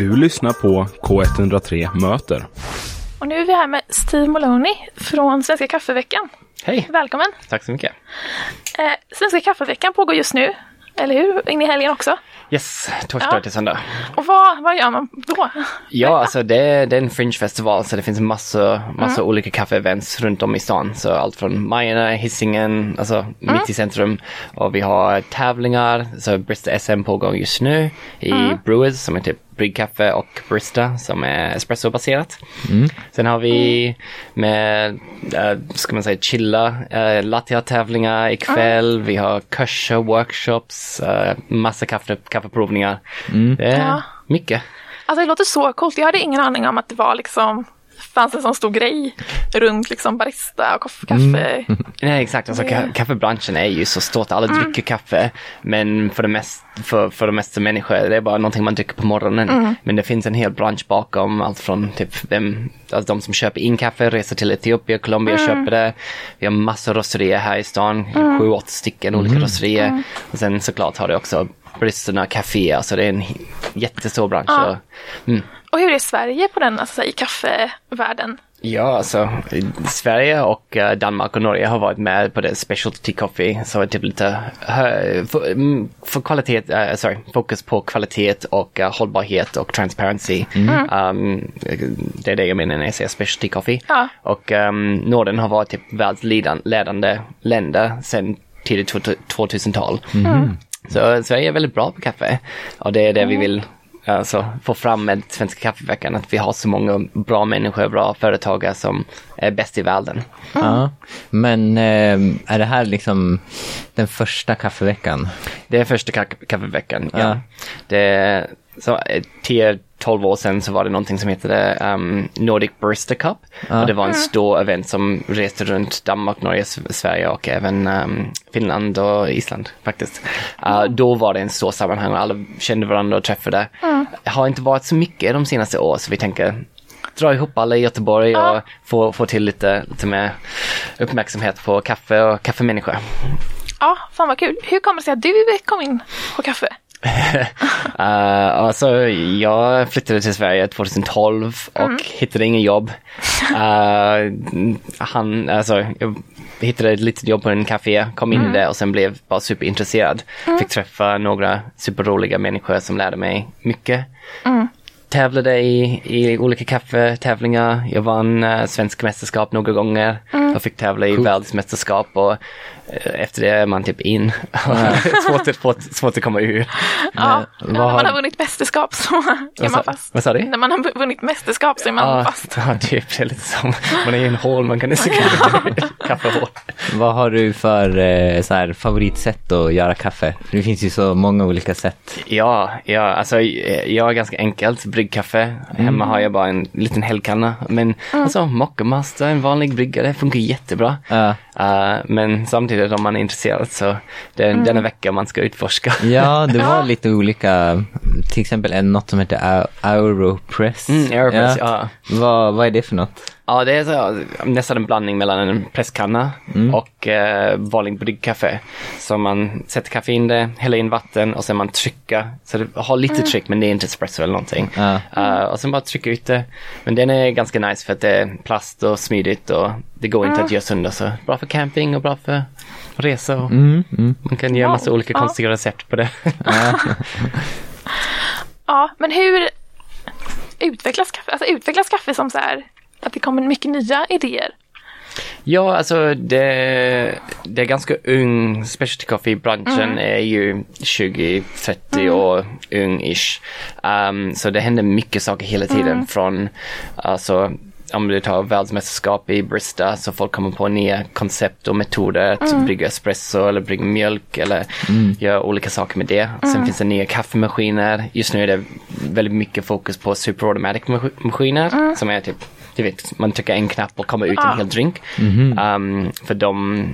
Du lyssnar på K103 Möter. Och nu är vi här med Steve Moloney från Svenska kaffeveckan. Hej! Välkommen! Tack så mycket. Eh, Svenska kaffeveckan pågår just nu, eller hur? In i helgen också. Yes, torsdag Ja. till söndag. Och vad, vad gör man då? Ja, alltså det, är- det är en fringe-festival så det finns massor, massor olika kaffeevents runt om i stan. Så allt från Majorna, Hisingen, alltså mitt i centrum. Och vi har tävlingar, så Brista SM pågår just nu i Brewers som är typ bryggkaffe och Brista som är espressobaserat. Sen har vi med, äh, ska man säga, chilla, äh, latte-tävlingar ikväll. Vi har kurser, workshops, äh, massa kaffe, kaffeprovningar. Det är Ja. mycket. Alltså det låter så coolt. Jag hade ingen aning om att det var liksom fanns en sån stor grej runt liksom barista och kaffe. Nej exakt, alltså, ka- kaffebranschen är ju så stort, alla dricker kaffe men för det, mest, för, för de mesta människor det är bara någonting man dricker på morgonen. Men det finns en hel bransch bakom, allt från typ vem, alltså de som köper in kaffe, reser till Etiopien, Colombia och köper det. Vi har massor rosterier här i stan, sju, åtta stycken olika rosterier. Och sen såklart har det också baristerna, kaféer, så det är en jättestor bransch. Ja. Och, mm. Och hur är Sverige på den, alltså i kaffevärlden? Ja, alltså Sverige och eh, Danmark och Norge har varit med på det specialty coffee. Så typ lite hö- för, mm, för kvalitet, eh, sorry, fokus på kvalitet och eh, hållbarhet och transparency. Um, det är det jag menar när jag säger specialty coffee. Ja. Och um, Norden har varit typ världsledande länder sedan tidigt 2000-tal. Så Sverige är väldigt bra på kaffe och det är det vi vill alltså, få fram med Svenska kaffeveckan, att vi har så många bra människor, bra företagare som är bäst i världen. Ja, men eh, är det här liksom den första kaffeveckan? Det är första ka- kaffeveckan, ja. Ja. Det, så, eh, 10-12 år sedan så var det någonting som hette um, Nordic Barista Cup. Och det var en stor event som reste runt Danmark, Norge, Sverige och även um, Finland och Island faktiskt. Uh, då var det en stor sammanhang och alla kände varandra och träffade. Det har inte varit så mycket de senaste åren så vi tänker dra ihop alla i Göteborg och få, få till lite, lite mer uppmärksamhet på kaffe och kaffemänniskor. Ja, fan vad kul. Hur kommer det sig att du kom in på kaffe? Uh, alltså, jag flyttade till Sverige 2012 och hittade ingen jobb. Uh, han, alltså, jag hittade ett litet jobb på en café, kom in i det och sen blev bara superintresserad. Fick träffa några superroliga människor som lärde mig mycket. Tävlade i, i olika kaffetävlingar. Jag vann uh, svenska mästerskap några gånger. Jag fick tävla i världsmästerskap och eh, efter det är man typ in. svårt, att, få- svårt att komma ur. Ja, vad när man har- har vunnit mästerskap så är man fast. vad sa du? När man har vunnit mästerskap så är man Ja, fast. ja, typ. Det är lite som, man är i en hål, man kan inte kaffehål. Vad har du för eh, så här, favoritsätt att göra kaffe? Det finns ju så många olika sätt. Ja, ja, alltså jag är ganska enkelt, bryggkaffe. Hemma har jag bara en liten hällkanna. Men alltså Mockamaster, en vanlig brygga, det funkar jättebra. Ja. Uh, men samtidigt om man är intresserad så det är denna vecka man ska utforska. Ja, det var lite olika, till exempel en något som heter Au- Auropress. Mm, Aeropress, ja. Vad, vad är det för något? Ja, det är så, nästan en blandning mellan en presskanna och eh, vanlig bryggkaffe. Så man sätter kaffe in det, häller in vatten och sen man trycker. Så det har lite tryck men det är inte espresso eller någonting. Ja. Eh, och sen bara trycka ut det. Men den är ganska nice för att det är plast och smidigt och det går inte att göra sönder. Så bra för camping och bra för resa. Och Man kan göra massa olika Ja. konstiga recept på det. Ja, men hur utvecklas kaffe? Alltså utvecklas kaffe som så här att det kommer mycket nya idéer? Ja, alltså det, det är ganska ung, specialty coffee-branschen är ju 20-30 år ung-ish. Um, så det händer mycket saker hela tiden från, alltså om du tar världsmästerskap i Brista så folk kommer på nya koncept och metoder att brygga espresso eller brygga mjölk eller göra olika saker med det. Sen finns det nya kaffemaskiner. Just nu är det väldigt mycket fokus på super automatic mas- maskiner som är typ du vet, man trycker en knapp och kommer ut Ah. en hel drink. Um, för de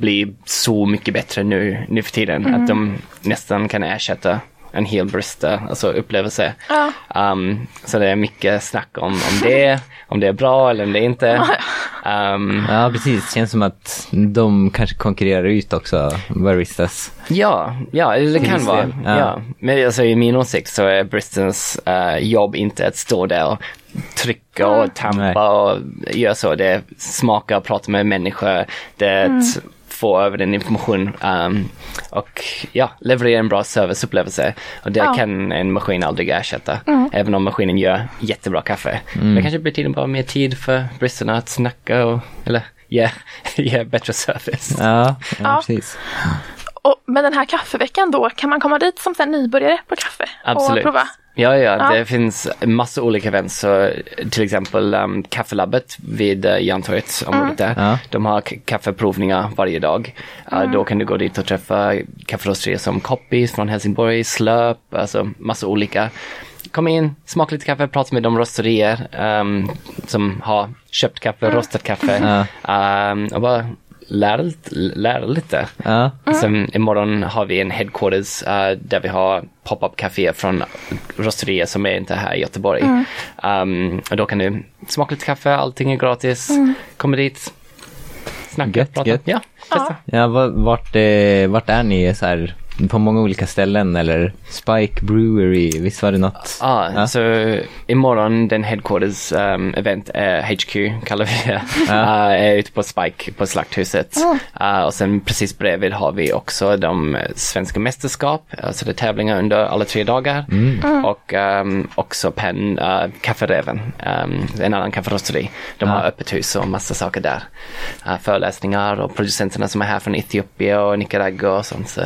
blir så mycket bättre nu, nu för tiden att de nästan kan ersätta en hel barista, alltså upplevelse. Ja. Um, så det är mycket snack om, om det, om det är bra eller om det inte. Um, Ja, precis. Det känns som att de kanske konkurrerar ut också baristas. Ja, ja det kan Finns vara. Ja. Ja. Men alltså, i min åsikt så är bristens eh, jobb inte att stå där och trycka och tampa och göra så. Det är smaka och prata med människor. Det är att få över den information um, och ja, leverera en bra serviceupplevelse. Och det Ja. kan en maskin aldrig ersätta. Även om maskinen gör jättebra kaffe. Det kanske betyder bara mer tid för bristerna att snacka och eller ge, ge bättre service. Ja, ja, Ja. precis. Och, men den här kaffeveckan då, kan man komma dit som nybörjare på kaffe Absolut. och prova? Ja, ja, Ja. det finns massa olika events. Så, till exempel um, kaffelabbet vid uh, Järntorget, området där. Ja. De har kaffeprovningar varje dag. Uh, Då kan du gå dit och träffa kafferosterier som Coppis från Helsingborg, Slöp, alltså massa olika. Kom in, smaka lite kaffe, prata med de rosterier um, som har köpt kaffe, rostat kaffe. Um, och bara lära, lite- lära lite. Ja. Sen imorgon har vi en headquarters eh, där vi har pop-up café från rosterier som är inte här i Göteborg. Um, och då kan du smaka lite kaffe, allting är gratis. Kommer dit, snacka, Gött, prata. gött. Ja, testa. Ja, va- vart, eh, vart är ni så här, på många olika ställen eller Spike Brewery, visst var det något? Ja, Ja. så imorgon den headquarters um, event, är HQ kallar vi det, Ja. uh, är ute på Spike på Slakthuset. Uh, och sen precis bredvid har vi också de eh, svenska mästerskap, alltså det är tävlingar under alla tre dagar. Och um, också Penn, uh, Kafferäven, um, en annan kafferosteri. De har Ja. öppet hus och massa saker där. Uh, föreläsningar och producenterna som är här från Etiopien och Nicaragua och sånt. Så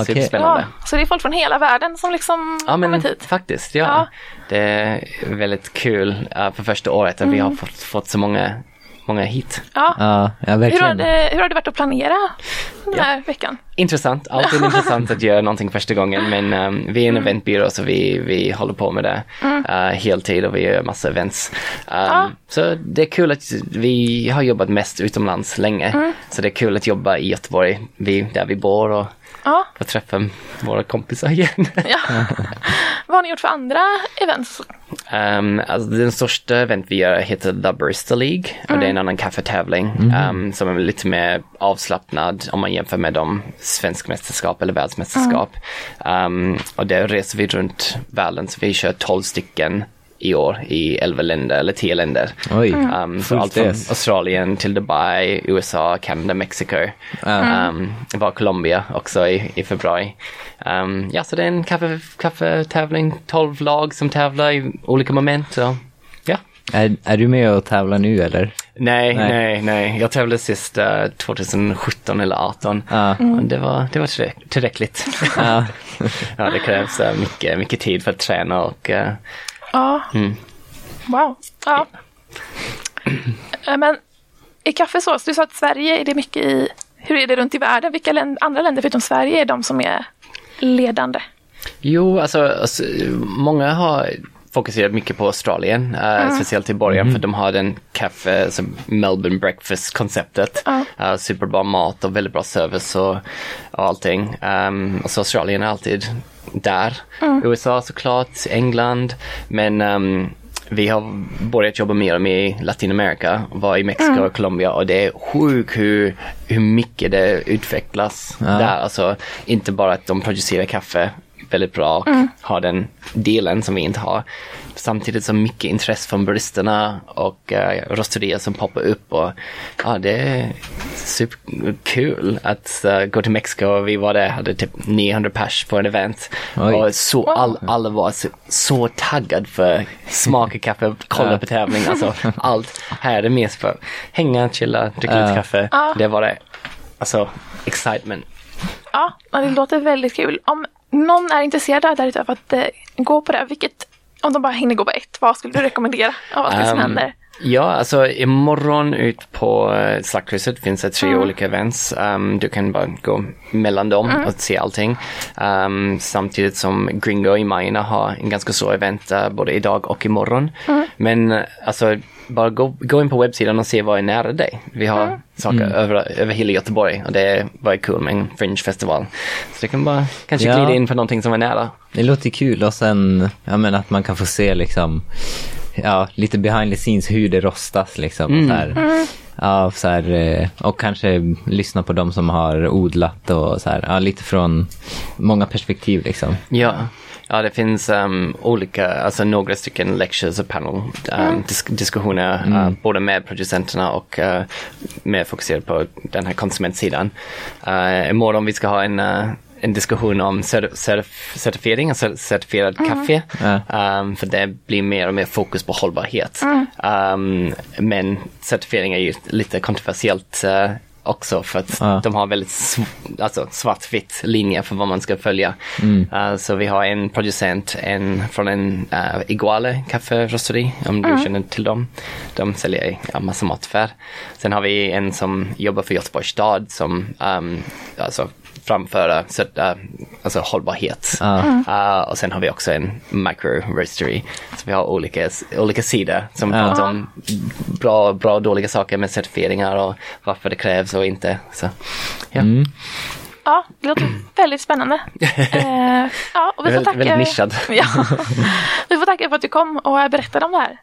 Ah, okej. superspännande. Ja, så det är folk från hela världen som liksom Ja men kommit hit? faktiskt, ja. Ja. Det är väldigt kul uh, för första året att vi har fått, fått så många, många hit. Ja. Ja, ja Hur, har verkligen. det, hur har det varit att planera den här veckan? Intressant, alltid intressant att göra någonting första gången men um, vi är en eventbyrå så vi, vi håller på med det uh, heltid och vi gör massa events. Um, Ja. Så det är kul att vi har jobbat mest utomlands länge. Så det är kul att jobba i Göteborg, vi, där vi bor och Ja. få träffa våra kompisar igen. ja. Vad har ni gjort för andra events? Um, alltså den största event vi gör heter The Barista League och det är en annan kaffetävling um, som är lite mer avslappnad om man jämför med de svensk mästerskap eller världsmästerskap. Um, och där reser vi runt världen så vi kör 12 stycken i år i 11 länder eller 10 länder. Oj, Um, så fullt allt från. Australien till Dubai, USA, Kanada, Mexiko. Ja. Um, det var Colombia också i, i februari. Um, ja, så det är en kaffe, kaffetävling, 12 lag som tävlar i olika moment. Så, ja. Är, är du med och tävlar nu eller? Nej, Nej. nej, nej, Jag tävlade sist uh, 2017 eller 18. Ja. Men det var, det var tillräck- tillräckligt. Ja. ja, det krävs uh, mycket, mycket tid för att träna och uh, Ja. Mm. Wow. Ja. Eh, Men i kaffesås, du sa att Sverige är det mycket i, hur är det runt i världen? Vilka länd, andra länder förutom Sverige är de som är ledande? Jo, alltså, alltså många har fokuserat mycket på Australien, eh, speciellt i början för de har den kaffe, alltså Melbourne breakfast-konceptet. Ja. Eh, superbra mat och väldigt bra service och, och allting. Um, och så Australien är alltid där. USA såklart, England, men ehm, vi har börjat jobba mer i Latinamerika, var i Mexiko och Colombia och det är sjukt hur, hur mycket det utvecklas där. Alltså inte bara att de producerar kaffe väldigt bra och har den delen som vi inte har. Samtidigt som mycket intresse från baristerna och uh, rosterier som poppar upp och ja, det är superkul att eh, gå till Mexiko. Vi var där, hade typ 900 pers på en event Oj. och så all, alla var så, så taggad för smaka kaffe, kolla på tävling, alltså allt. Här är det mest för hänga, chilla, dricka lite kaffe. Det var det, alltså excitement. Ja, men det låter väldigt kul. Om någon är intresserad där ute av att eh, gå på det, vilket, om de bara hinner gå på ett, vad skulle du rekommendera av allt det som Ehm, händer? Ja, alltså imorgon ut på uh, Slakthuset finns det tre olika events. Um, du kan bara gå mellan dem och se allting. Um, samtidigt som Gringo i Majorna har en ganska stor event uh, både idag och imorgon. Men uh, alltså bara gå, gå in på webbsidan och se vad är nära dig. Vi har saker över, över hela Göteborg och det är bara kul med en fringe-festival. Så det kan bara kanske Ja. glida in på någonting som är nära. Det låter kul och sen ja, men att man kan få se liksom ja, lite behind the scenes hur det rostas liksom. Och, så här, ja, så här, eh, och kanske lyssna på de som har odlat och så här, ja, lite från många perspektiv liksom. Ja. Ja, det finns um, olika, alltså några stycken lectures och panel um, dis diskussioner, uh, både med producenterna och uh, mer fokuserat på den här konsumentsidan. Uh, imorgon vi ska ha en, uh, en diskussion om cer certif certifiering, alltså certifierad kaffe. Ja. Um, för det blir mer och mer fokus på hållbarhet. Um, men certifiering är ju lite kontroversiellt uh, också för att Ja. de har väldigt sv- alltså, svartvitt linje för vad man ska följa. Uh, så vi har en producent en, från en uh, Iguale kafferosteri, om du känner till dem. De säljer i ja, massa mataffär. Sen har vi en som jobbar för Göteborgs stad som um, alltså, framföra så, uh, alltså hållbarhet. Ja. Uh, och sen har vi också en micro roastery. Så vi har olika, olika sidor som Ja. pratar om bra, bra och dåliga saker med certifieringar och varför det krävs och inte. Så, ja. Mm. Ja, det låter väldigt spännande. Eh, ja, och vi får tacka. väldigt nischad. Ja. Vi får tacka för att du kom och berättade om det här.